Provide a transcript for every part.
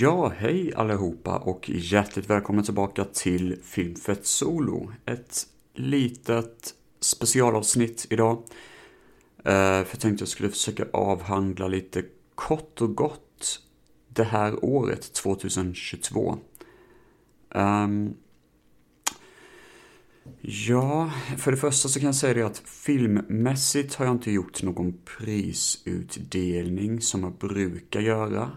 Ja, hej allihopa och hjärtligt välkomna tillbaka till Filmfett Solo. Ett litet specialavsnitt idag. Eh, för jag tänkte jag skulle försöka avhandla lite kort och gott det här året, 2022. Um, ehm, ja, för det första så kan jag säga det att filmmässigt har jag inte gjort någon prisutdelning som jag brukar göra.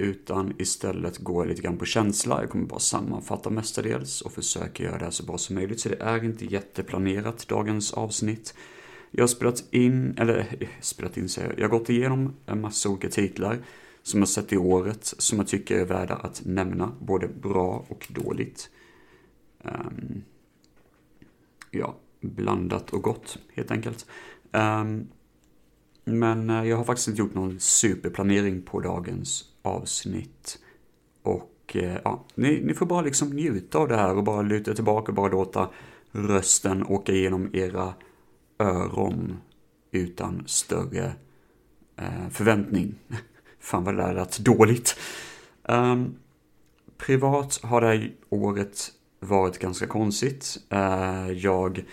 Utan istället går jag lite grann på känsla. Jag kommer bara sammanfatta mestadels och försöka göra det här så bra som möjligt. Så det är inte jätteplanerat, dagens avsnitt. Jag har spelat in, eller spelat in säger jag, jag har gått igenom en massa olika titlar som jag sett i året som jag tycker är värda att nämna, både bra och dåligt. Um, ja, blandat och gott helt enkelt. Um, men eh, jag har faktiskt inte gjort någon superplanering på dagens avsnitt. Och eh, ja, ni, ni får bara liksom njuta av det här och bara luta tillbaka och bara låta rösten åka igenom era öron utan större eh, förväntning. Fan vad det där lät dåligt. Um, privat har det här året varit ganska konstigt. Uh, jag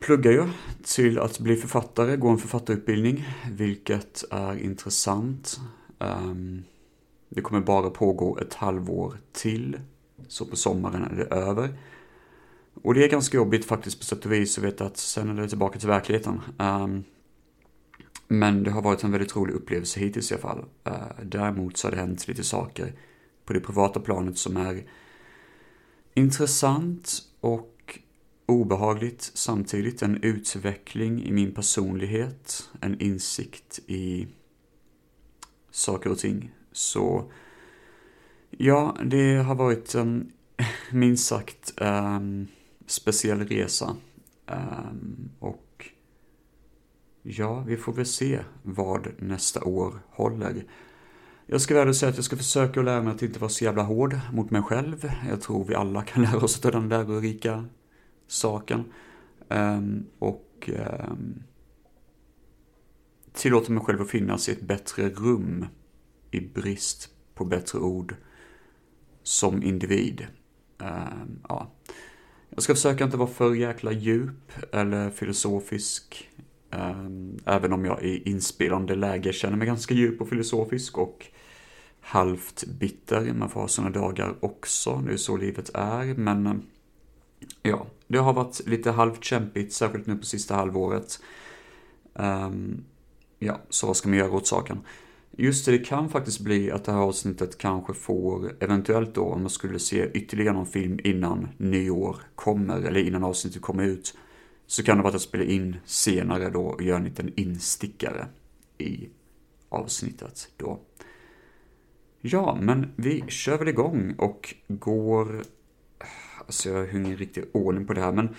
pluggar ju till att bli författare, gå en författarutbildning, vilket är intressant. Ehm, det kommer bara pågå ett halvår till, så på sommaren är det över. Och det är ganska jobbigt faktiskt på sätt och vis att veta att sen är det tillbaka till verkligheten. Ehm, men det har varit en väldigt rolig upplevelse hittills i alla fall. Eh, däremot så har det hänt lite saker på det privata planet som är intressant och obehagligt samtidigt. En utveckling i min personlighet, en insikt i saker och ting. Så ja, det har varit en ehm, minst sagt um, speciell resa. Um, och ja, vi får väl se vad nästa år håller. Jag ska väl säga att jag ska försöka lära mig att inte vara så jävla hård mot mig själv. Jag tror vi alla kan lära oss av den lärorika saken. Um, och um, tillåter mig själv att finnas i ett bättre rum i brist på bättre ord som individ. Um, ja. Jag ska försöka inte vara för jäkla djup eller filosofisk. Även om jag i inspelande läge känner mig ganska djup och filosofisk och halvt bitter. Man får ha sådana dagar också, det är så livet är. Men ja, det har varit lite halvt kämpigt, särskilt nu på sista halvåret. Um, ja, så vad ska man göra åt saken? Just det, det kan faktiskt bli att det här avsnittet kanske får, eventuellt då, om man skulle se ytterligare någon film innan nyår kommer, eller innan avsnittet kommer ut, så kan det vara att jag spelar in senare då och gör en liten instickare i avsnittet då. Ja, men vi kör väl igång och går... Alltså jag har ingen riktig ordning på det här, men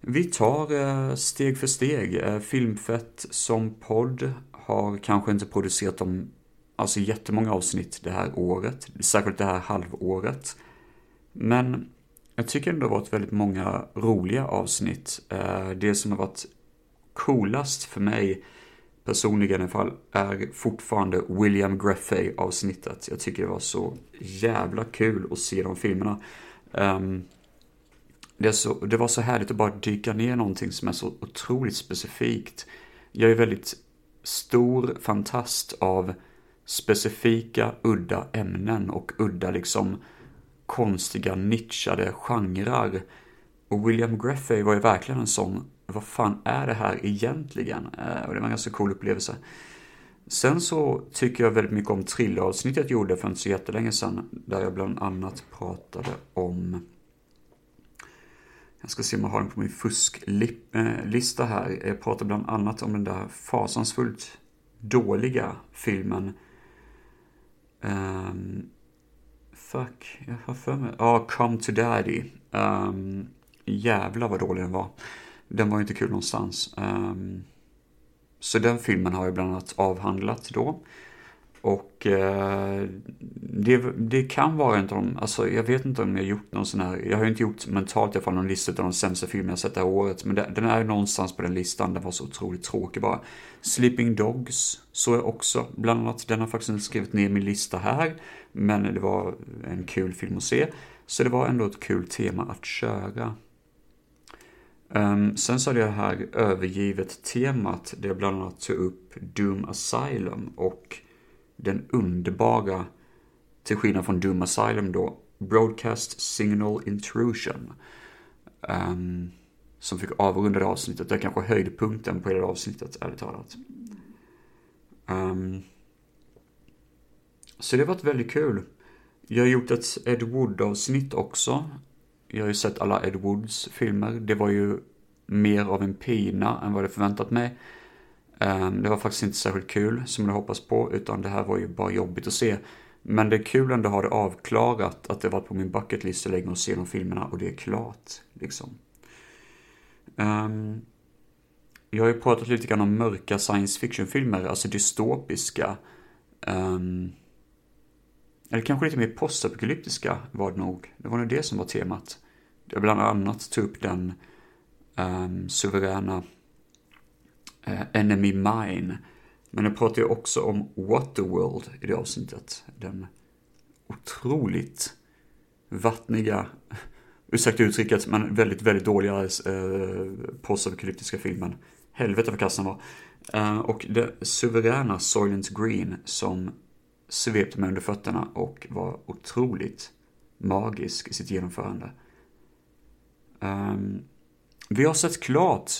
vi tar eh, steg för steg. Eh, Filmfett som podd har kanske inte producerat om, alltså jättemånga avsnitt det här året, särskilt det här halvåret. Men jag tycker ändå det har varit väldigt många roliga avsnitt. Eh, det som har varit coolast för mig personligen i alla fall är fortfarande William Greffey avsnittet. Jag tycker det var så jävla kul att se de filmerna. Um, det, så, det, var så härligt att bara dyka ner i någonting som är så otroligt specifikt. Jag är väldigt stor fantast av specifika, udda ämnen och udda liksom konstiga, nischade genrer. Och William Greffey var ju verkligen en sån, vad fan är det här egentligen? Eh, och det var en ganska cool upplevelse. Sen så tycker jag väldigt mycket om thrilleravsnittet jag gjorde för inte så jättelänge sedan, där jag bland annat pratade om jag ska se om jag har den på min fusklista eh, här. Jag pratar bland annat om den där fasansfullt dåliga filmen. Um, fuck, jag har för mig. Ja, oh, Come to Daddy. Um, jävlar vad dålig den var. Den var ju inte kul någonstans. Um, så den filmen har jag bland annat avhandlat då. Och eh, det, det kan vara en av de, alltså jag vet inte om jag har gjort någon sån här, jag har ju inte gjort mentalt i alla fall någon lista av de sämsta filmer jag sett det här året, men det, den är någonstans på den listan, den var så otroligt tråkig bara. Sleeping Dogs så jag också, bland annat, den har faktiskt inte skrivit ner min lista här, men det var en kul film att se, så det var ändå ett kul tema att köra. Um, sen så hade jag här övergivet temat där jag bland annat tog upp Doom Asylum och den underbara, till skillnad från Doom Asylum då, Broadcast Signal Intrusion. Um, som fick avrunda det avsnittet. Det är kanske höjdpunkten på hela avsnittet, ärligt talat. Um, så det har varit väldigt kul. Jag har gjort ett Ed Wood-avsnitt också. Jag har ju sett alla Ed Woods filmer. Det var ju mer av en pina än vad jag förväntat mig. Ehm, det var faktiskt inte särskilt kul som jag hoppas på, utan det här var ju bara jobbigt att se. Men det är kul ändå att ha det avklarat, att det var på min bucketlist så länge att se de filmerna och det är klart, liksom. Ehm, jag har ju pratat lite grann om mörka science fiction-filmer, alltså dystopiska. Ehm, eller kanske lite mer postapokalyptiska var det nog. Det var nog det som var temat. Jag bland annat tog upp den um, suveräna eh, Enemy Mine. Men jag pratar ju också om Waterworld i det avsnittet. Den otroligt vattniga, ursäkta uttrycket, men väldigt, väldigt dåliga eh, postapokalyptiska filmen. Helvete vad kass den var. Eh, och det suveräna Soylent Green som svepte mig under fötterna och var otroligt magisk i sitt genomförande. Um, vi har sett klart,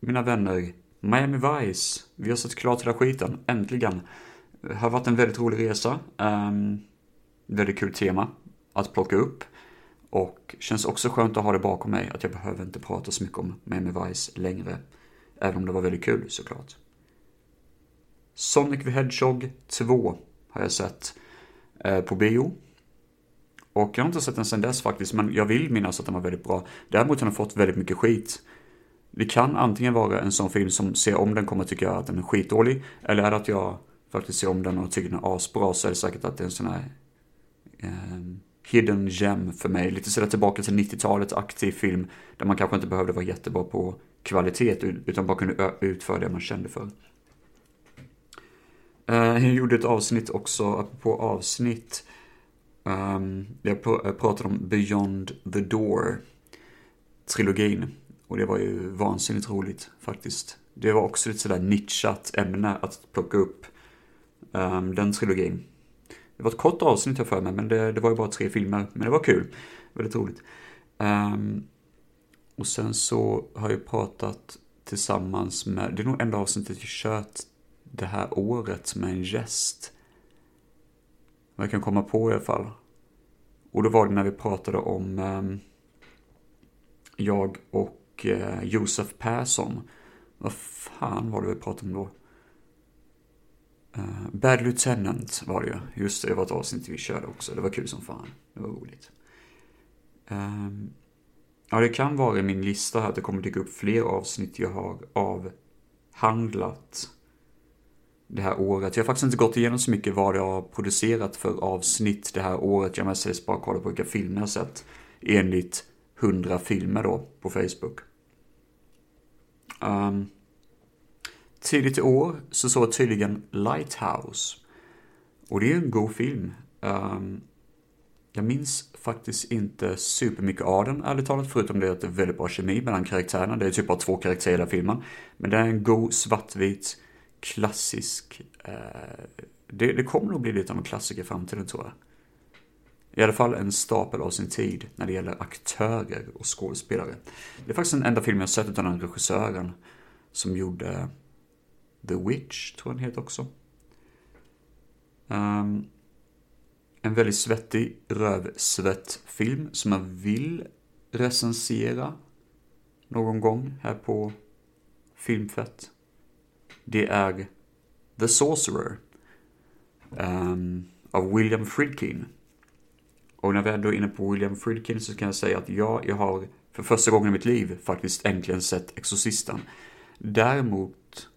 mina vänner, Miami Vice. Vi har sett klart hela skiten, äntligen. Det har varit en väldigt rolig resa. Um, väldigt kul tema att plocka upp. Och känns också skönt att ha det bakom mig, att jag behöver inte prata så mycket om Miami Vice längre. Även om det var väldigt kul såklart. Sonic the Hedgehog 2 har jag sett eh, på bio. Och jag har inte sett den sedan dess faktiskt, men jag vill minnas att den var väldigt bra. Däremot har den fått väldigt mycket skit. Det kan antingen vara en sån film som ser om den kommer tycka att den är skitdålig, eller är det att jag faktiskt ser om den och tycker den är asbra så är det säkert att det är en sån här eh, hidden gem för mig. Lite sådär tillbaka till 90-talet, aktiv film, där man kanske inte behövde vara jättebra på kvalitet, utan bara kunde utföra det man kände för. Uh, jag gjorde ett avsnitt också, apropå avsnitt. Um, jag, jag pratade om Beyond the Door, trilogin. Och det var ju vansinnigt roligt faktiskt. Det var också ett sådär nischat ämne att plocka upp um, den trilogin. Det var ett kort avsnitt jag för mig, men det, det, var ju bara tre filmer. Men det var kul. Väldigt roligt. Um, och sen så har jag pratat tillsammans med, det är nog enda avsnittet jag kört det här året med en gäst. Vad jag kan komma på i alla fall. Och då var det när vi pratade om um, jag och eh, Josef Persson. Vad fan var det vi pratade om då? Eh, Bad Lieutenant var det ju. Just det, det var ett avsnitt vi körde också. Det var kul som fan. Det var roligt. Eh, ja, det kan vara i min lista här att det kommer dyka upp fler avsnitt jag har avhandlat det här året. Jag har faktiskt inte gått igenom så mycket vad jag har producerat för avsnitt det här året. Jag har mest bara kollat på vilka filmer jag sett. Enligt 100 filmer då på Facebook. Um, tidigt i år så såg jag tydligen Lighthouse. Och det är en god film. Um, jag minns faktiskt inte supermycket av den, ärligt talat, förutom det att det är väldigt bra kemi mellan karaktärerna. Det är typ bara två karaktärer i hela filmen. Men det är en god svartvit klassisk. Eh, det, det kommer nog bli lite av en klassiker i framtiden tror jag. I alla fall en stapel av sin tid när det gäller aktörer och skådespelare. Det är faktiskt den enda film jag sett utan den regissören som gjorde The Witch, tror jag den heter också. Um, en väldigt svettig rövsvettfilm som jag vill recensera någon gång här på Filmfett det är The Sorcerer um, av William Friedkin. Och när vi ändå är inne på William Friedkin så kan jag säga att ja, jag har för första gången i mitt liv faktiskt äntligen sett Exorcisten. Däremot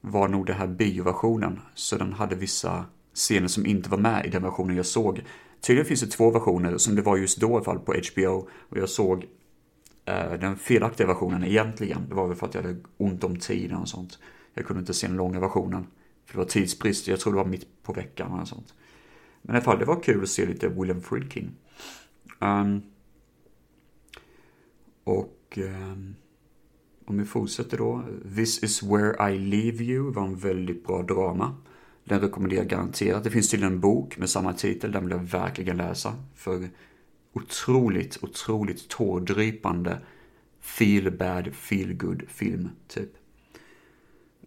var nog det här bioversionen, så den hade vissa scener som inte var med i den versionen jag såg. Tydligen finns det två versioner, som det var just då i alla fall på HBO, och jag såg eh, den felaktiga versionen egentligen. Det var väl för att jag hade ont om tid och sånt. Jag kunde inte se den långa versionen. För det var tidsbrist, jag tror det var mitt på veckan och sånt. Men i alla fall, det var kul att se lite William Friedkin. Um, och um, om vi fortsätter då. This is where I leave you var en väldigt bra drama. Den rekommenderar jag garanterat. Det finns tydligen en bok med samma titel, den vill jag verkligen läsa. För otroligt, otroligt tårdrypande feel bad, feel good film, typ.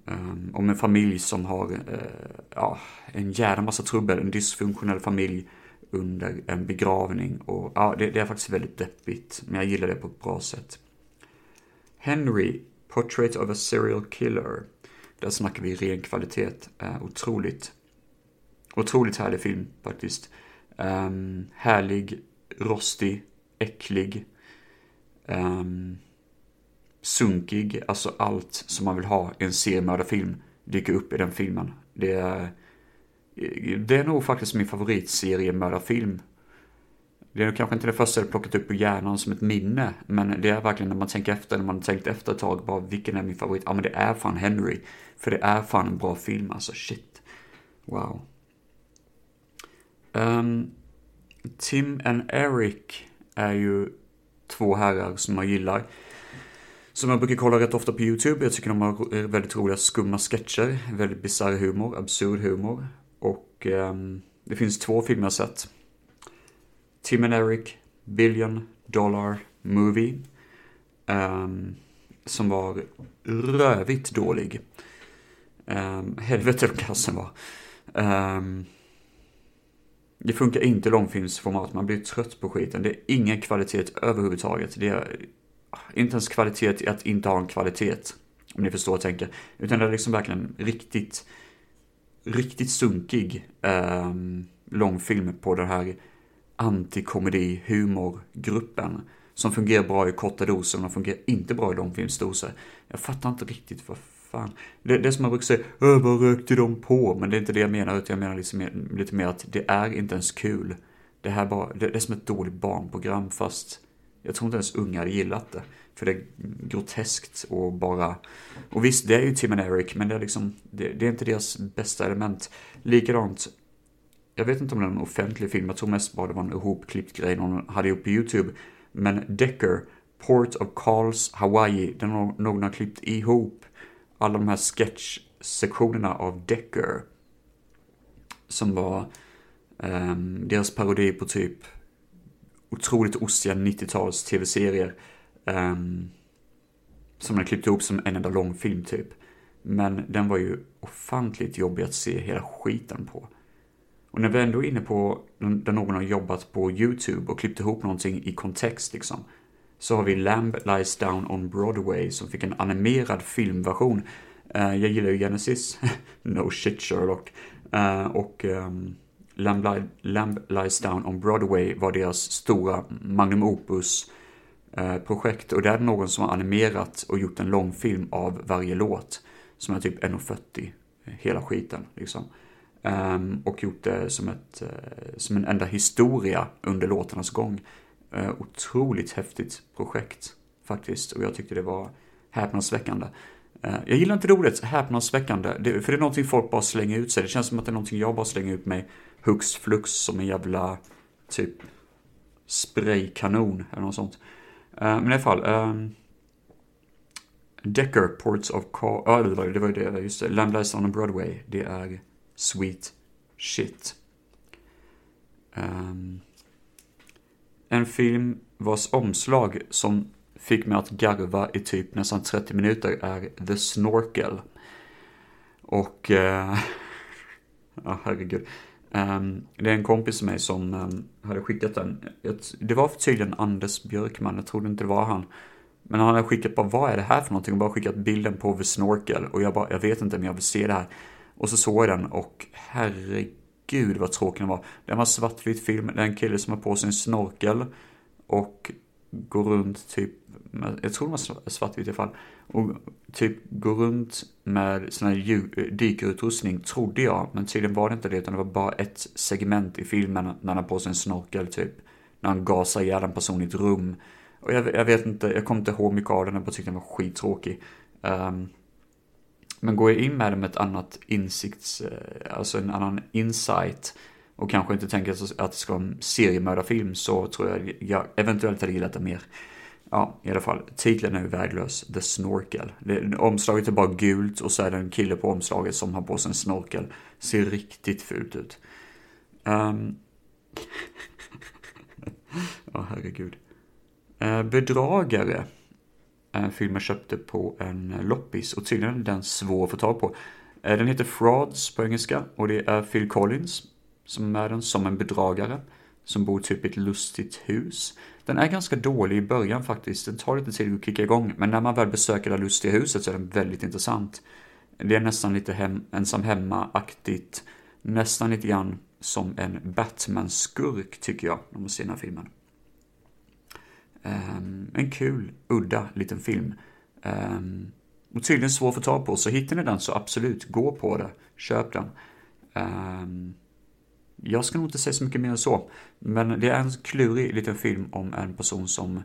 Ehm, Om en familj som har eh, ja, en jävla massa trubbel, en dysfunktionell familj under en begravning. Och ja, det, det, är faktiskt väldigt deppigt, men jag gillar det på ett bra sätt. Henry, Portrait of a Serial Killer. Där snackar vi ren kvalitet. Eh, otroligt, otroligt härlig film faktiskt. Um, härlig, rostig, äcklig. Um, sunkig, alltså allt som man vill ha i en seriemördarfilm dyker upp i den filmen. Det är, det är nog faktiskt min favoritseriemördarfilm. Det är kanske inte det första jag plockat upp på hjärnan som ett minne, men det är verkligen när man tänker efter, när man tänkt efter ett tag, bara vilken är min favorit? Ja men det är fan Henry. För det är fan en bra film, alltså shit. Wow. Um, Tim and Eric är ju två herrar som jag gillar. Som jag brukar kolla rätt ofta på YouTube. Jag tycker de har eh, väldigt roliga skumma sketcher, väldigt bisarr humor, absurd humor. Och eh, det finns två filmer jag sett. Tim and Eric, Billion Dollar Movie. Eh, som var rövigt dålig. Um, helvete vad kass var. Um, det funkar inte i långfilmsformat, man blir trött på skiten. Det är ingen kvalitet överhuvudtaget. Det är inte ens kvalitet i att inte ha en kvalitet. Om ni förstår vad jag tänker. Utan det är liksom verkligen riktigt, riktigt sunkig eh, långfilm på den här antikomedi-humorgruppen. Som fungerar bra i korta doser, men fungerar inte bra i långfilmsdoser. Jag fattar inte riktigt vad fan. Det, det är som man brukar säga, vad rökte de på? Men det är inte det jag menar, utan jag menar liksom mer, lite mer att det är inte ens kul. Det här bara, det, det är som ett dåligt barnprogram fast jag tror inte ens unga hade gillat det. För det är groteskt och bara... Och visst, det är ju Tim and Eric, men det är liksom... Det, det är inte deras bästa element. Likadant, jag vet inte om det är en offentlig film, jag tror mest bara det var en ihopklippt grej någon hade gjort på YouTube. Men Decker, Port of Calls, Hawaii, den har någon har klippt ihop alla de här sketch-sektionerna av Decker. Som var um, deras parodi på typ otroligt ostiga 90-tals tv-serier. Um, som de klippt ihop som en enda långfilm typ. Men den var ju ofantligt jobbig att se hela skiten på. Och när vi ändå är inne på där någon har jobbat på YouTube och klippt ihop någonting i kontext liksom. Så har vi Lamb Lies Down on Broadway som fick en animerad filmversion. Uh, jag gillar ju Genesis, no shit Sherlock. Uh, och um, Lamb, Lamb Lies Down on Broadway var deras stora magnum Opus-projekt. Eh, och det är någon som har animerat och gjort en långfilm av varje låt som är typ 1,40 eh, hela skiten liksom. Ehm, och gjort det som, ett, eh, som en enda historia under låtarnas gång. Otroligt häftigt projekt faktiskt och jag tyckte det var häpnadsväckande. Jag gillar inte det ordet häpnadsväckande, det, för det är någonting folk bara slänger ut sig. Det känns som att det är någonting jag bara slänger ut mig hux flux som en jävla typ spraykanon eller något sånt. Eh, men i alla fall. Um, Decker, Ports of Car... ja det var det, var det just det. Lamb on Broadway, det är sweet shit. Um, en film vars omslag som fick mig att garva i typ nästan 30 minuter är The Snorkel. Och, uh, ja herregud. Um, det är en kompis till mig som um, hade skickat den. Det var tydligen Anders Björkman, jag trodde inte det var han. Men han hade skickat bara, vad är det här för någonting? Och bara skickat bilden på The Snorkel. Och jag bara, jag vet inte men jag vill se det här. Och så såg jag den och herregud vad tråkig den var. Den var svartvit film, det är en kille som har på sig en snorkel. Och går runt typ jag tror den var svartvit i alla fall, och typ gå runt med sån här eh, dykarutrustning trodde jag, men tydligen var det inte det, utan det var bara ett segment i filmen när han har på sig en snorkel, typ, när han gasar ihjäl en person i ett rum. Och jag, jag vet inte, jag kommer inte ihåg mycket av den, jag bara tyckte den var skittråkig. Um, men går jag in med det med ett annat insikts, eh, alltså en annan insight, och kanske inte tänker att det ska vara en seriemördarfilm så tror jag jag eventuellt hade gillat det mer. Ja, i alla fall. Titeln är ju värdelös. The Snorkel. Det, omslaget är bara gult och så är det en kille på omslaget som har på sig en snorkel. Ser riktigt fult ut. Um... Ja, oh, herregud. Uh, bedragare. En film jag köpte på en loppis och tydligen är den svår att få tag på. Uh, den heter Frauds på engelska och det är Phil Collins som är den som en bedragare som bor typ i ett lustigt hus. Den är ganska dålig i början faktiskt, den tar lite tid att kicka igång, men när man väl besöker det lustiga huset så är den väldigt intressant. Det är nästan lite hem, ensam hemma-aktigt, nästan lite grann som en Batman-skurk tycker jag, när man ser den här filmen. Um, en kul, udda liten film. Um, och tydligen svår att få tag på, så hittar ni den så absolut, gå på det, köp den. Um, jag ska nog inte säga så mycket mer än så. Men det är en klurig liten film om en person som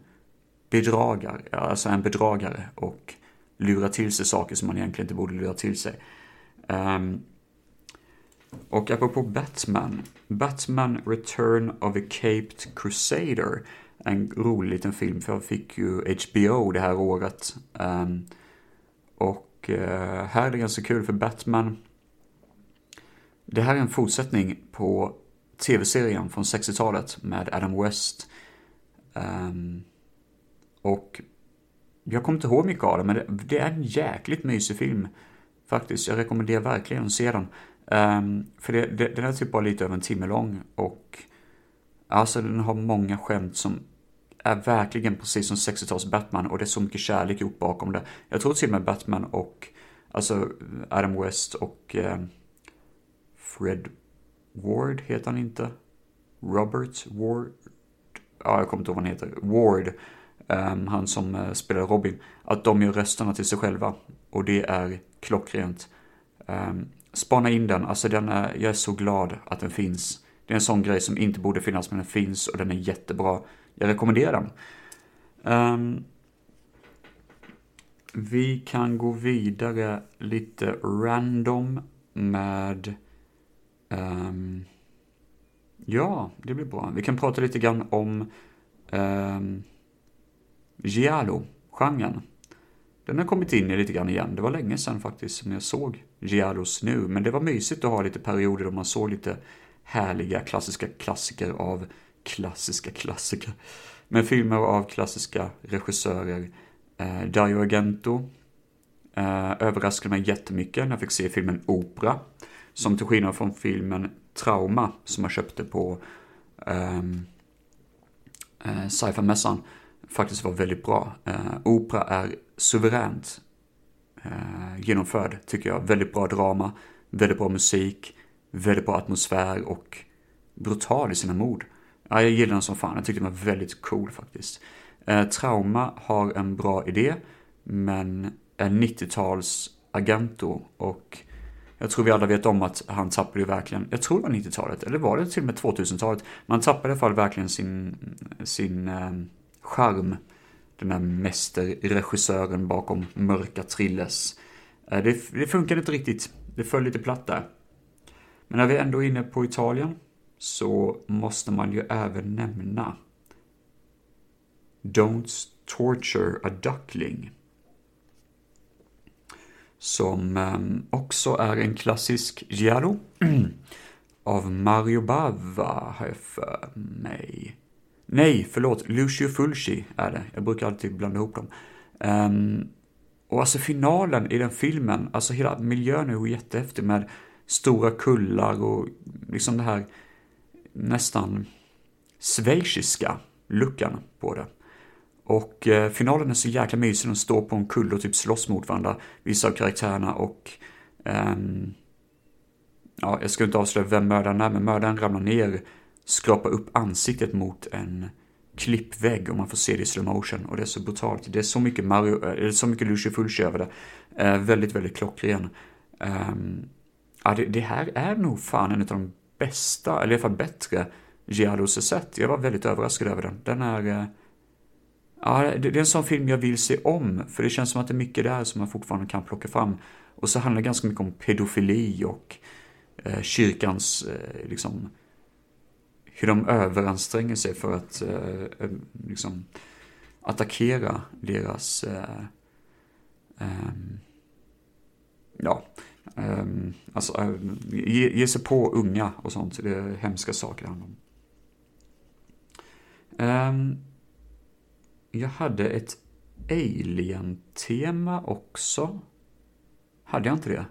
bedragar, alltså en bedragare och lurar till sig saker som man egentligen inte borde lura till sig. Um, och apropå Batman, Batman Return of a Caped Crusader, en rolig liten film, för jag fick ju HBO det här året. Um, och uh, här är det ganska kul för Batman det här är en fortsättning på tv-serien från 60-talet med Adam West. Um, och jag kommer inte ihåg mycket av det, men det, det, är en jäkligt mysig film. Faktiskt, jag rekommenderar verkligen att se den. Um, för det, det, den är typ bara lite över en timme lång och alltså den har många skämt som är verkligen precis som 60-tals Batman och det är så mycket kärlek gjort bakom det. Jag tror till och med Batman och alltså Adam West och um, Fred Ward heter han inte. Robert Ward. Ja, jag kommer inte ihåg vad han heter. Ward. Um, han som uh, spelar Robin. Att de gör rösterna till sig själva. Och det är klockrent. Um, spana in den. Alltså den är, jag är så glad att den finns. Det är en sån grej som inte borde finnas men den finns och den är jättebra. Jag rekommenderar den. Um, vi kan gå vidare lite random med Um, ja, det blir bra. Vi kan prata lite grann om um, Giallo-genren. Den har kommit in i lite grann igen. Det var länge sedan faktiskt som jag såg Giallos nu, men det var mysigt att ha lite perioder då man såg lite härliga klassiska klassiker av klassiska klassiker. Med filmer av klassiska regissörer. Eh, Dario Argento eh, överraskade mig jättemycket när jag fick se filmen Opera som till skillnad från filmen Trauma som jag köpte på um, uh, sci-fi-mässan faktiskt var väldigt bra. Uh, opera är suveränt uh, genomförd, tycker jag. Väldigt bra drama, väldigt bra musik, väldigt bra atmosfär och brutal i sina mord. Ja, jag gillar den som fan, jag tyckte den var väldigt cool faktiskt. Uh, Trauma har en bra idé, men en 90-tals agento och jag tror vi alla vet om att han tappade ju verkligen, jag tror det var 90-talet, eller var det till och med 2000-talet? Man tappade i alla fall verkligen sin, sin eh, charm. Den här mästerregissören bakom mörka thrillers. Eh, det, det funkade inte riktigt, det föll lite platt där. Men när vi ändå är inne på Italien så måste man ju även nämna Don't Torture a Duckling som ehm, också är en klassisk giallo av Mario Bava, har jag för mig. Nej, förlåt, Lucio Fulci är det. Jag brukar alltid blanda ihop dem. Um, och alltså finalen i den filmen, alltså hela miljön är ju jättehäftig med stora kullar och liksom det här nästan schweiziska luckan på det. Och eh, finalen är så jäkla mysig, de står på en kulle och typ slåss mot varandra, vissa av karaktärerna och... Ehm, ja, jag ska inte avslöja vem mördaren är, men mördaren ramlar ner, skrapar upp ansiktet mot en klippvägg och man får se det i slow motion och det är så brutalt. Det är så mycket Mario, eh, eller så mycket Lucio Fulci över det. Eh, väldigt, väldigt klockren. Eh, ja, det, det, här är nog fan en av de bästa, eller i alla fall bättre, Giallos sett. Jag var väldigt överraskad över den. Den är... Eh, Ja, det, det är en sån film jag vill se om, för det känns som att det är mycket där som man fortfarande kan plocka fram. Och så handlar det ganska mycket om pedofili och eh, kyrkans, eh, liksom, hur de överanstränger sig för att eh, eh liksom, attackera deras, eh, ehm, ja, ehm, alltså eh, ge, ge, sig på unga och sånt. Det är hemska saker det handlar om. Ehm, jag hade ett Alien-tema också. Hade jag inte det?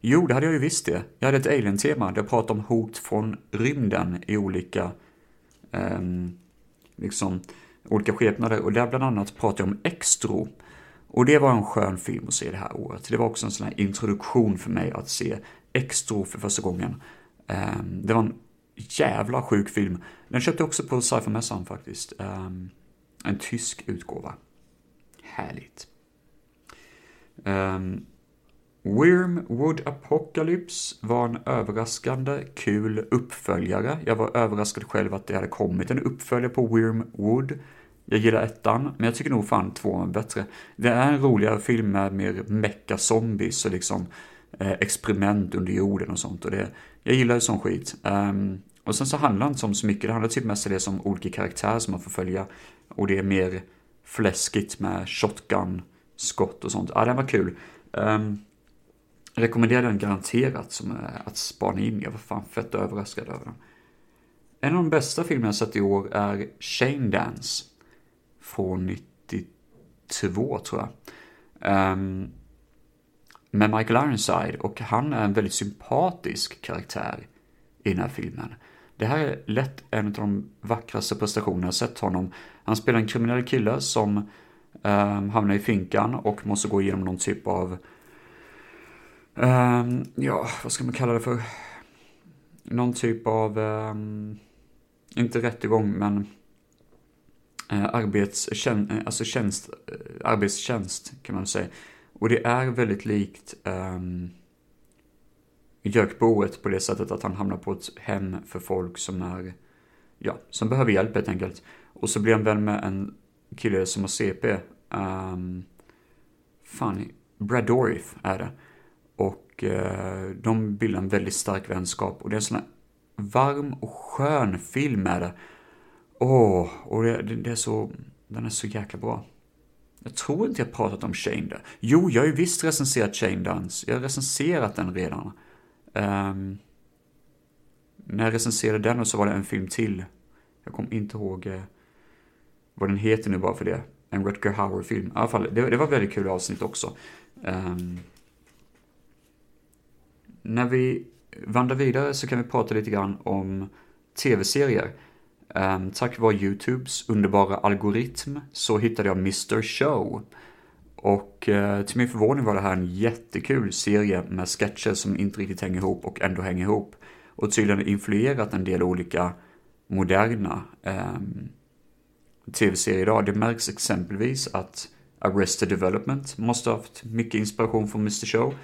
Jo, det hade jag ju visst det. Jag hade ett Alien-tema där jag pratade om hot från rymden i olika, eh, liksom, olika skepnader. Och där bland annat pratade jag om Extro. Och det var en skön film att se det här året. Det var också en sån här introduktion för mig att se Extro för första gången. Eh, det var en jävla sjuk film. Den köpte jag också på sci-fi-mässan faktiskt. Um, en tysk utgåva. Härligt. Ehm, um, Wormwood Apocalypse var en överraskande kul uppföljare. Jag var överraskad själv att det hade kommit en uppföljare på Wormwood. Jag gillar ettan, men jag tycker nog fan tvåan är bättre. Det är en roligare film med mer mecka zombies och liksom eh, experiment under jorden och sånt. Och det, jag gillar ju sån skit. Um, och sen så handlar det inte om så mycket, det handlar typ mest om olika karaktärer som man får följa. Och det är mer fläskigt med shotgun, skott och sånt. Ja, den var kul. Um, rekommenderar den garanterat som eh, att spana in. Jag var fan fett överraskad över den. En av de bästa filmerna jag sett i år är Shane Dance. Från 92 tror jag. Um, med Michael Ironside och han är en väldigt sympatisk karaktär i den här filmen. Det här är lätt en av de vackraste prestationerna jag sett honom. Han spelar en kriminell kille som um, hamnar i finkan och måste gå igenom någon typ av Um, ja, vad ska man kalla det för? Någon typ av, um, inte rättegång, men eh, uh, arbetstjänst, eh, alltså tjänst, uh, arbetstjänst kan man säga. Och det är väldigt likt um, Jökboet på det sättet att han hamnar på ett hem för folk som är, ja, som behöver hjälp helt enkelt. Och så blir han vän med en kille som har CP. Um, ehm, fan, Brad Dorif är det. Och uh, de bildar en väldigt stark vänskap. Och det är en sån här varm och skön film är det. Åh, oh, och det, det, det, är så, den är så jäkla bra. Jag tror inte jag pratat om Shane där. Jo, jag har ju visst recenserat Shane Dance. Jag har recenserat den redan. Um, när jag recenserade den och så var det en film till. Jag kommer inte ihåg eh, vad den heter nu bara för det. En Rutger Hauer-film. I alla fall, det, det var väldigt kul avsnitt också. Um, när vi vandrar vidare så kan vi prata lite grann om tv-serier. Um, tack vare YouTubes underbara algoritm så hittade jag Mr Show. Och uh, till min förvåning var det här en jättekul serie med sketcher som inte riktigt hänger ihop och ändå hänger ihop. Och tydligen influerat en del olika moderna eh, tv-serier idag. Det märks exempelvis att Arrested Development måste ha haft mycket inspiration från Mr Show.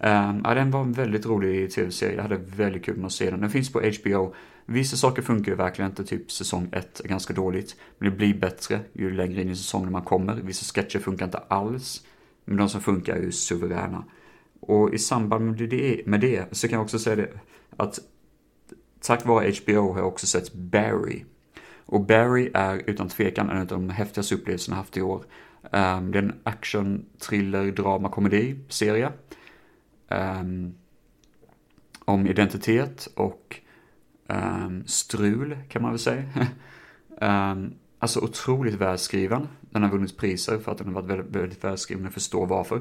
Eh, ja, den var en väldigt rolig tv-serie. Jag hade väldigt kul med att se den. Den finns på HBO. Vissa saker funkar ju verkligen inte, typ säsong 1 är ganska dåligt. Men det blir bättre ju längre in i säsongen man kommer. Vissa sketcher funkar inte alls. Men de som funkar är ju suveräna. Och i samband med det, med det så kan jag också säga det att tack vare HBO har jag också sett Barry. Och Barry är utan tvekan en av de häftigaste upplevelserna jag haft i år. Um, det är en action, thriller, drama, komedi serie um, om identitet och um, strul kan man väl säga. um, alltså otroligt välskriven. Den har vunnit priser för att den har varit väldigt, väldigt välskriven, jag förstår varför.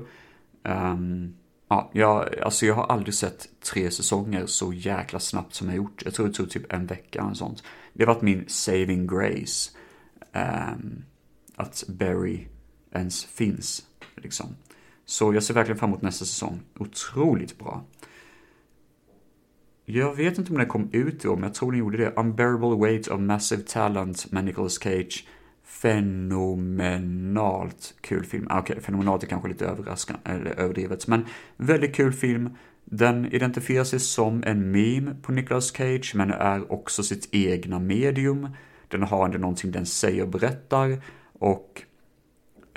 Um, ja, jag, alltså jag har aldrig sett tre säsonger så jäkla snabbt som jag gjort. Jag tror det tog typ en vecka eller sånt. Det har varit min saving grace. Um, att Barry ens finns, liksom. Så jag ser verkligen fram emot nästa säsong. Otroligt bra. Jag vet inte om den kom ut då, men jag tror den gjorde det. Unbearable Weight of Massive Talent med Nicolas Cage. Fenomenalt kul film. Ah, okej, okay, fenomenalt är kanske lite överraskande, eller överdrivet, men väldigt kul film. Den identifierar sig som en meme på Nicolas Cage, men är också sitt egna medium. Den har ändå någonting den säger och berättar, och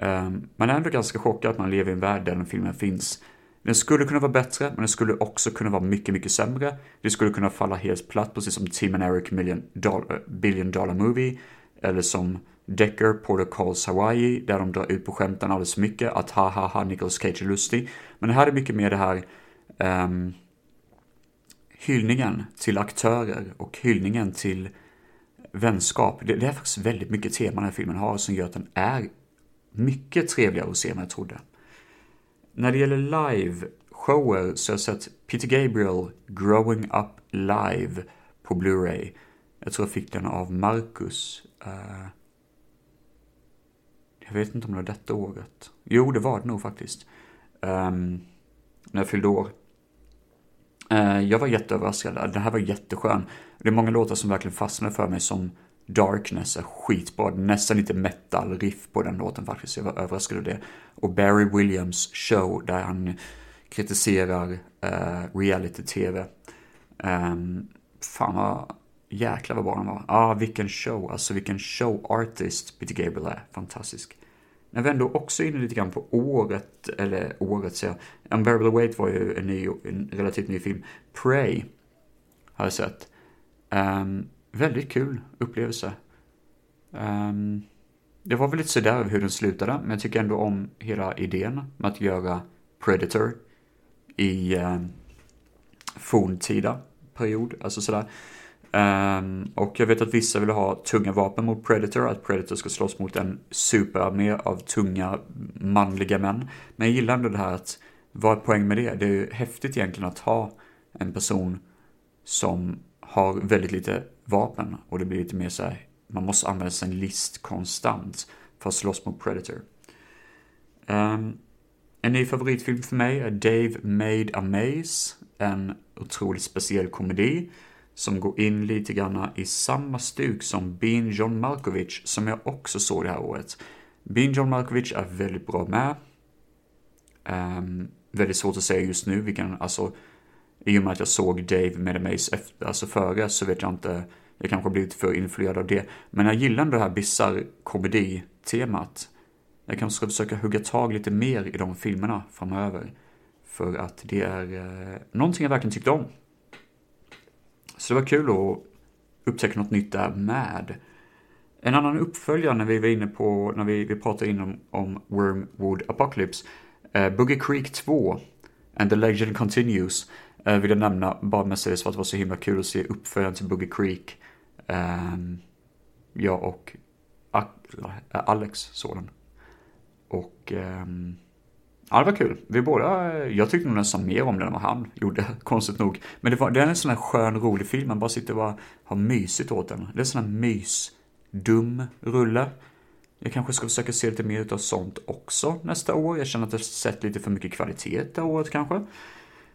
um, man är ändå ganska chockad att man lever i en värld där den filmen finns. Den skulle kunna vara bättre, men den skulle också kunna vara mycket, mycket sämre. Det skulle kunna falla helt platt, precis som Tim and Eric Million dollar, eh, Billion Dollar Movie, eller som Decker, Porter Calls Hawaii, där de drar ut på skämten alldeles för mycket, att ha ha ha, Nicolas Cage är lustig. Men det här är mycket mer det här um, hyllningen till aktörer och hyllningen till vänskap. Det, det, är faktiskt väldigt mycket tema den här filmen har som gör att den är mycket trevligare att se än jag trodde. När det gäller live-shower så har jag sett Peter Gabriel Growing Up Live på Blu-ray. Jag tror jag fick den av Marcus. Uh, jag vet inte om det var detta året. Jo, det var det nog faktiskt. Um, när jag fyllde år. Uh, jag var jätteöverraskad. Det här var jätteskön. Det är många låtar som verkligen fastnade för mig som Darkness är skitbra. Nästan lite metal-riff på den låten faktiskt. Jag var överraskad av det. Och Barry Williams show där han kritiserar uh, reality-tv. Um, fan vad jäklar vad bra han var. Ah, vilken show, alltså vilken show artist Peter Gabriel är. Fantastisk. När vi ändå också är inne lite grann på året, eller året säger jag. Unbearable Weight var ju en, ny, en relativt ny film. Prey har jag sett. Um, väldigt kul upplevelse. Ehm, um, det var väl lite sådär hur den slutade, men jag tycker ändå om hela idén med att göra Predator i um, forntida period, alltså sådär. Um, och jag vet att vissa vill ha tunga vapen mot Predator, att Predator ska slåss mot en superarmé av tunga manliga män. Men jag gillar ändå det här att, vad är poäng med det? Det är ju häftigt egentligen att ha en person som har väldigt lite vapen och det blir lite mer så här, man måste använda sin list konstant för att slåss mot Predator. Um, en ny favoritfilm för mig är Dave Made a Maze, en otroligt speciell komedi som går in lite grann i samma stuk som Bean John Malkovich som jag också såg det här året. Bean John Malkovich är väldigt bra med. Um, väldigt svårt att säga just nu vilken, alltså i och med att jag såg Dave med Maze efter, alltså före så vet jag inte, jag kanske har blivit för influerad av det. Men jag gillar ändå det här bisarr komedi-temat. Jag kanske ska försöka hugga tag lite mer i de filmerna framöver. För att det är eh, någonting jag verkligen tyckte om. Så det var kul att upptäcka något nytt där med. En annan uppföljare när vi var inne på, när vi, vi pratade in om, Wormwood Apocalypse, eh, Boogie Creek 2, And the Legend Continues, eh, vill jag nämna bara mestadels för att det var så himla kul att se uppföljaren till Boogie Creek. Eh, jag och Alex såg den. Och um, Ja, det var kul. Vi båda, jag tyckte nog nästan mer om den än vad han gjorde, konstigt nog. Men det, var, det är en sån här skön, rolig film, man bara sitter och bara har mysigt åt den. Det är en sån här mys, dum rulle. Jag kanske ska försöka se lite mer av sånt också nästa år. Jag känner att jag sett lite för mycket kvalitet det året kanske.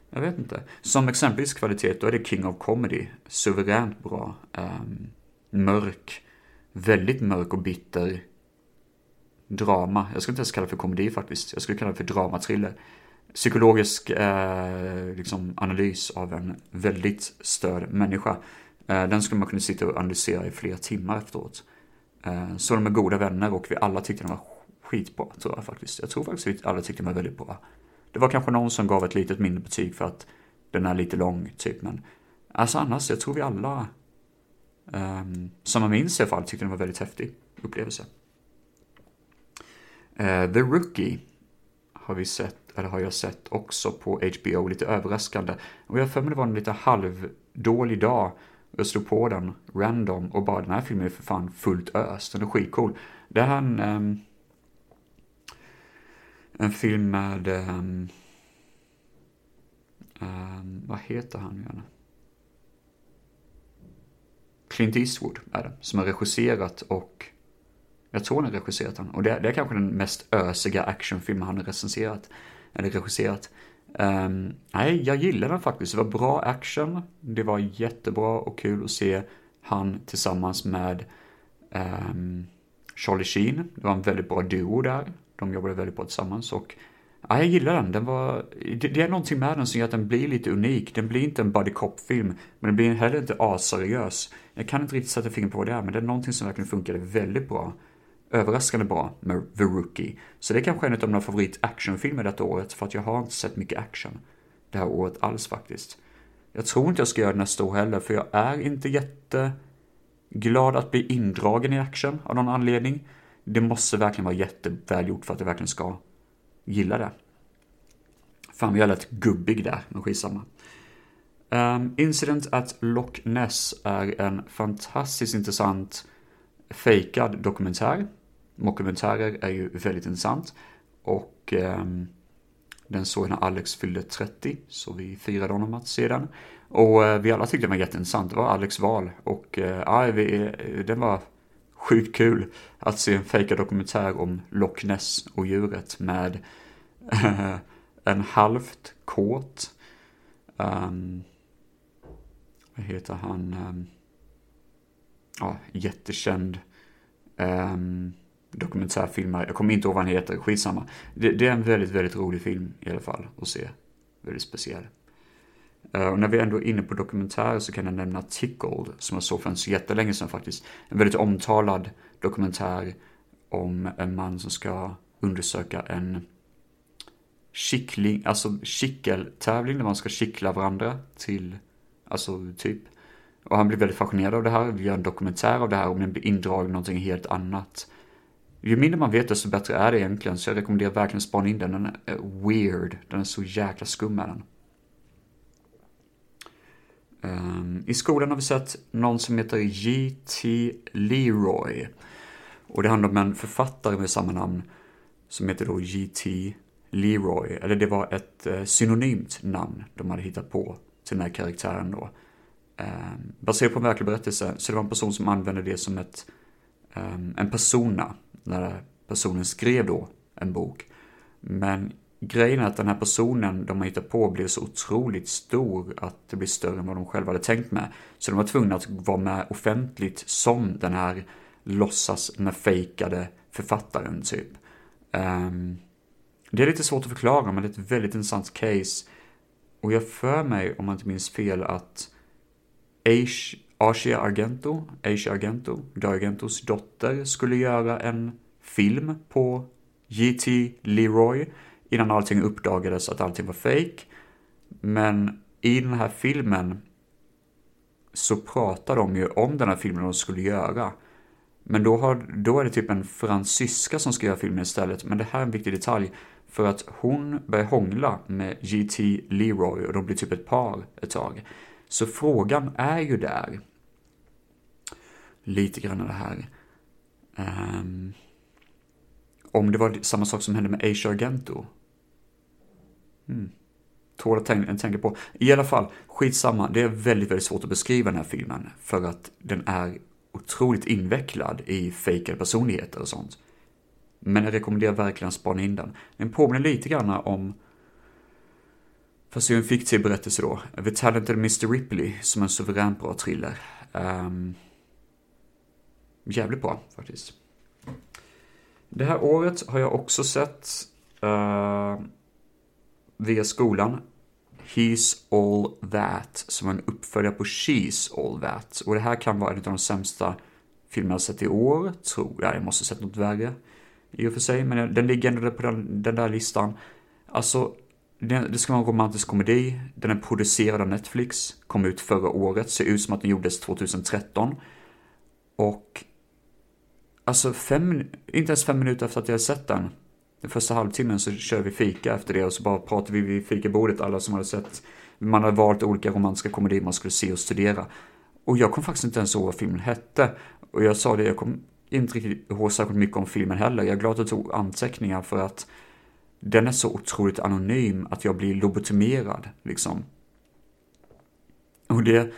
Jag vet inte. Som exempelvis kvalitet, då är det King of Comedy. Suveränt bra. Um, mörk. Väldigt mörk och bitter drama. Jag skulle inte ens kalla det för komedi faktiskt. Jag skulle kalla det för dramatriller. Psykologisk eh, liksom analys av en väldigt störd människa. Eh, den skulle man kunna sitta och analysera i flera timmar efteråt. Eh, så de är goda vänner och vi alla tyckte den var skitbra, tror jag faktiskt. Jag tror faktiskt vi alla tyckte den var väldigt bra. Det var kanske någon som gav ett litet mindre betyg för att den är lite lång, typ, men alltså annars, jag tror vi alla, um, som jag minns i alla fall, tyckte den var väldigt häftig upplevelse. Eh, The Rookie har vi sett, eller har jag sett också på HBO, lite överraskande. Och jag för mig det var en lite halvdålig dag. Jag slog på den random och bara den här filmen är för fan fullt ös, den är skitcool. Det är en, um, en film med, um, um, vad heter han igen? Clint Eastwood är det, som har regisserat och jag tror han har regisserat den. Och det, det är kanske den mest ösiga actionfilmen han har recenserat. Eller regisserat. Um, nej, jag gillar den faktiskt. Det var bra action. Det var jättebra och kul att se han tillsammans med um, Charlie Sheen. Det var en väldigt bra duo där. De jobbade väldigt bra tillsammans och ja, jag gillar den. den var, det, det, är någonting med den som gör att den blir lite unik. Den blir inte en buddy cop-film, men den blir heller inte asseriös. Jag kan inte riktigt sätta fingret på vad det är, men det är någonting som verkligen funkade väldigt bra. Överraskande bra med The Rookie. Så det är kanske en av mina favorit actionfilmer detta året, för att jag har inte sett mycket action det här året alls faktiskt. Jag tror inte jag ska göra det nästa år heller, för jag är inte jätteglad att bli indragen i action av någon anledning. Det måste verkligen vara jättevälgjort för att jag verkligen ska gilla det. Fan, jag lät gubbig där, men skitsamma. Um, Incident at Loch Ness är en fantastiskt intressant fejkad dokumentär. Dokumentärer är ju väldigt intressant. Och eh, den såg jag när Alex fyllde 30, så vi firade honom att se den. Och eh, vi alla tyckte den var jätteintressant, det var Alex val. Och eh, ja, vi, eh, den var sjukt kul att se en fejkad dokumentär om Loch Ness och djuret med en halvt kåt, um, vad heter han, um, ja, jättekänd um, dokumentärfilmare. Jag kommer inte ihåg vad han heter, skitsamma. Det, det är en väldigt, väldigt rolig film i alla fall att se. Väldigt speciell. Uh, och när vi ändå är inne på dokumentärer så kan jag nämna Tickled, som jag såg för en så jättelänge sedan faktiskt. En väldigt omtalad dokumentär om en man som ska undersöka en kickling, alltså kickeltävling där man ska kickla varandra till, alltså typ. Och han blir väldigt fascinerad av det här, vi gör en dokumentär av det här och den blir indragen i någonting helt annat. Ju mindre man vet desto bättre är det egentligen, så jag rekommenderar verkligen att spana in den. Den är weird, den är så jäkla skum med den. Um, I skolan har vi sett någon som heter J.T. Leroy. Och det handlar om en författare med samma namn som heter då J.T. Leroy. Eller det var ett uh, synonymt namn de hade hittat på till den här karaktären då. Um, baserat på en verklig berättelse, så det var en person som använde det som ett, um, en persona, när personen skrev då en bok. Men grejen är att den här personen de har hittat på blev så otroligt stor att det blir större än vad de själva hade tänkt med. Så de var tvungna att vara med offentligt som den här låtsas, med fejkade författaren typ. Um, det är lite svårt att förklara men det är ett väldigt intressant case. Och jag för mig, om man inte minns fel, att Asia Argento, Asia Argento, Dargentos dotter, skulle göra en film på J.T. Leroy innan allting uppdagades att allting var fake. Men i den här filmen så pratar de ju om den här filmen de skulle göra. Men då, har, då är det typ en fransyska som ska göra filmen istället. Men det här är en viktig detalj. För att hon börjar hångla med G.T. Leroy och de blir typ ett par ett tag. Så frågan är ju där. Lite grann det här. Um, om det var samma sak som hände med Asia Argento. Mm. Tål att tänka, på. I alla fall, skitsamma. Det är väldigt, väldigt svårt att beskriva den här filmen. För att den är otroligt invecklad i fejkade personligheter och sånt. Men jag rekommenderar verkligen att spana in den. Den påminner lite grann om, fast det är en fiktiv berättelse då, The Talented Mr. Ripley som en suveränt bra thriller. Um, jävligt bra faktiskt. Det här året har jag också sett eh, uh, via skolan He's All That som en uppföljare på She's All That. Och det här kan vara en av de sämsta filmerna jag sett i år, tror jag. Jag måste ha sett något värre i och för sig, men den ligger ändå på den, den där listan. Alltså, det ska vara en romantisk komedi. Den är producerad av Netflix, kom ut förra året, ser ut som att den gjordes 2013. Och alltså, fem, inte ens fem minuter efter att jag hade sett den, den första halvtimmen så kör vi fika efter det och så bara pratar vi vid fikabordet, alla som hade sett, man hade valt olika romantiska komedier man skulle se och studera. Och jag kom faktiskt inte ens ihåg vad filmen hette. Och jag sa det, jag kom inte riktigt ihåg särskilt mycket om filmen heller. Jag är glad att jag tog anteckningar för att den är så otroligt anonym att jag blir lobotomerad, liksom. Och det,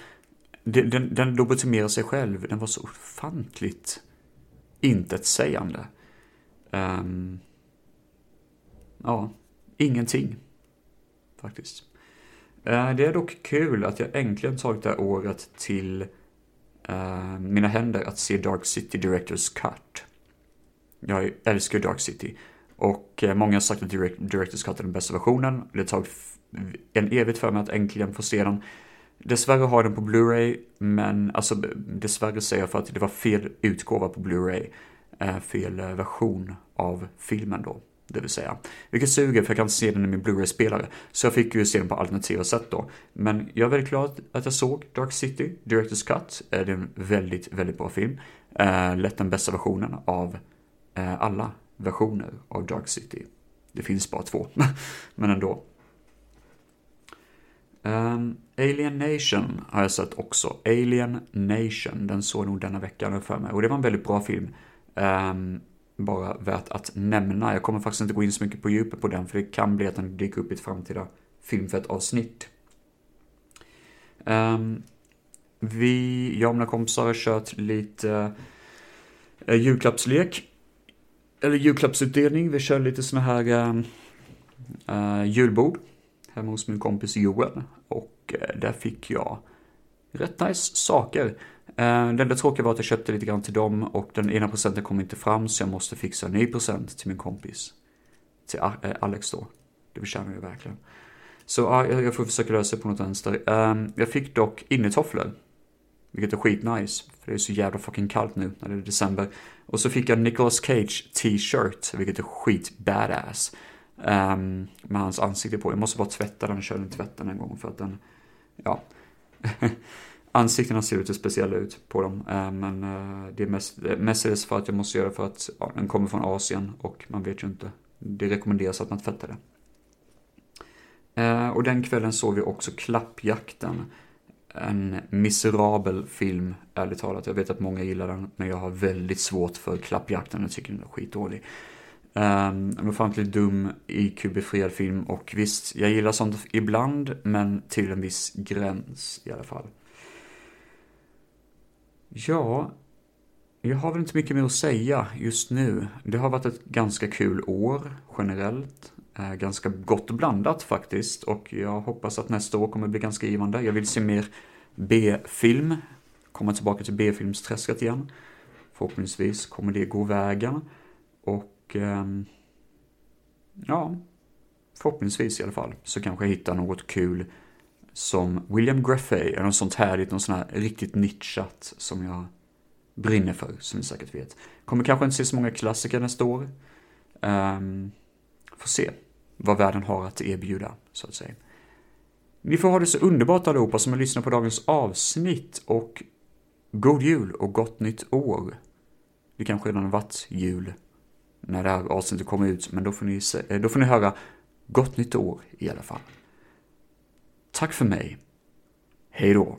det den, den lobotomerar sig själv, den var så ofantligt intetsägande. Um, ja, ingenting. faktiskt. Eh, det är dock kul att jag äntligen tagit det här året till uh, mina händer att se Dark City Directors Cut. Jag älskar Dark City. Och uh, många har sagt att Direct Directors Cut är den bästa versionen. Det har tagit en evigt för mig att äntligen få se den. Dessvärre har jag den på Blu-ray, men alltså dessvärre säger jag för att det var fel utgåva på Blu-ray. Eh, fel eh, version av filmen då det vill säga. Vilket suger för jag kan se den i min Blu-ray-spelare. Så jag fick ju se den på alternativa sätt då. Men jag är väldigt glad att jag såg Dark City, Directors Cut. Eh, det är en väldigt, väldigt bra film. Lätt den bästa versionen av alla versioner av Dark City. Det finns bara två, men ändå. Um, Alien Nation har jag sett också. Alien Nation, den såg nog denna veckan för mig. Och det var en väldigt bra film. Um, bara värt att nämna. Jag kommer faktiskt inte gå in så mycket på djupet på den, för det kan bli att den dyker upp i ett framtida filmfett-avsnitt. Um, ehm, vi, jag och mina kompisar har kört lite uh, julklappslek. Eller julklappsutdelning. Vi kör lite såna här uh, julbord hemma hos min kompis Joel. Och Eh, där fick jag rätt nice saker. Eh, det enda tråkiga var att jag köpte lite grann till dem och den ena procenten kom inte fram så jag måste fixa en ny procent till min kompis. Till eh, Alex då. Det förtjänar jag verkligen. Så ja, jag får försöka lösa det på något vänster. Ehm, jag fick dock innetofflor. Vilket är skitnice. För det är så jävla fucking kallt nu när det är december. Och så fick jag Nicolas Cage t-shirt. Vilket är skit badass. Ehm, med hans ansikte på. Jag måste bara tvätta den och köra den tvätten en gång för att den, ja. Ansiktena ser lite speciella ut på dem, eh, men eh, det är mest, eh, mestadels för att jag måste göra för att ja, den kommer från Asien och man vet ju inte. Det rekommenderas att man tvättar det. Och den kvällen såg vi också Klappjakten. En miserabel film, ärligt talat. Jag vet att många gillar den, men jag har väldigt svårt för Klappjakten. Jag tycker den är skitdålig. Um, en ofantligt dum, IQ-befriad film och visst, jag gillar sånt ibland, men till en viss gräns i alla fall. Ja, jag har väl inte mycket mer att säga just nu. Det har varit ett ganska kul år generellt. Eh, ganska gott blandat faktiskt och jag hoppas att nästa år kommer bli ganska givande. Jag vill se mer B-film. Komma tillbaka till B-filmsträsket igen. Förhoppningsvis kommer det gå vägen. Och och ehm, ja, förhoppningsvis i alla fall så kanske jag hittar något kul som William Graffey, eller något sånt härligt, något sånt här riktigt nischat som jag brinner för, som ni säkert vet. Kommer kanske inte se så många klassiker nästa år. Um, får se vad världen har att erbjuda, så att säga. Ni får ha det så underbart allihopa som har lyssnat på dagens avsnitt och God Jul och Gott Nytt År. Det kanske redan har varit jul när det här avsnittet kommer ut, men då får ni, se, eh, då får ni höra Gott Nytt År i alla fall. Tack för mig. Hej då.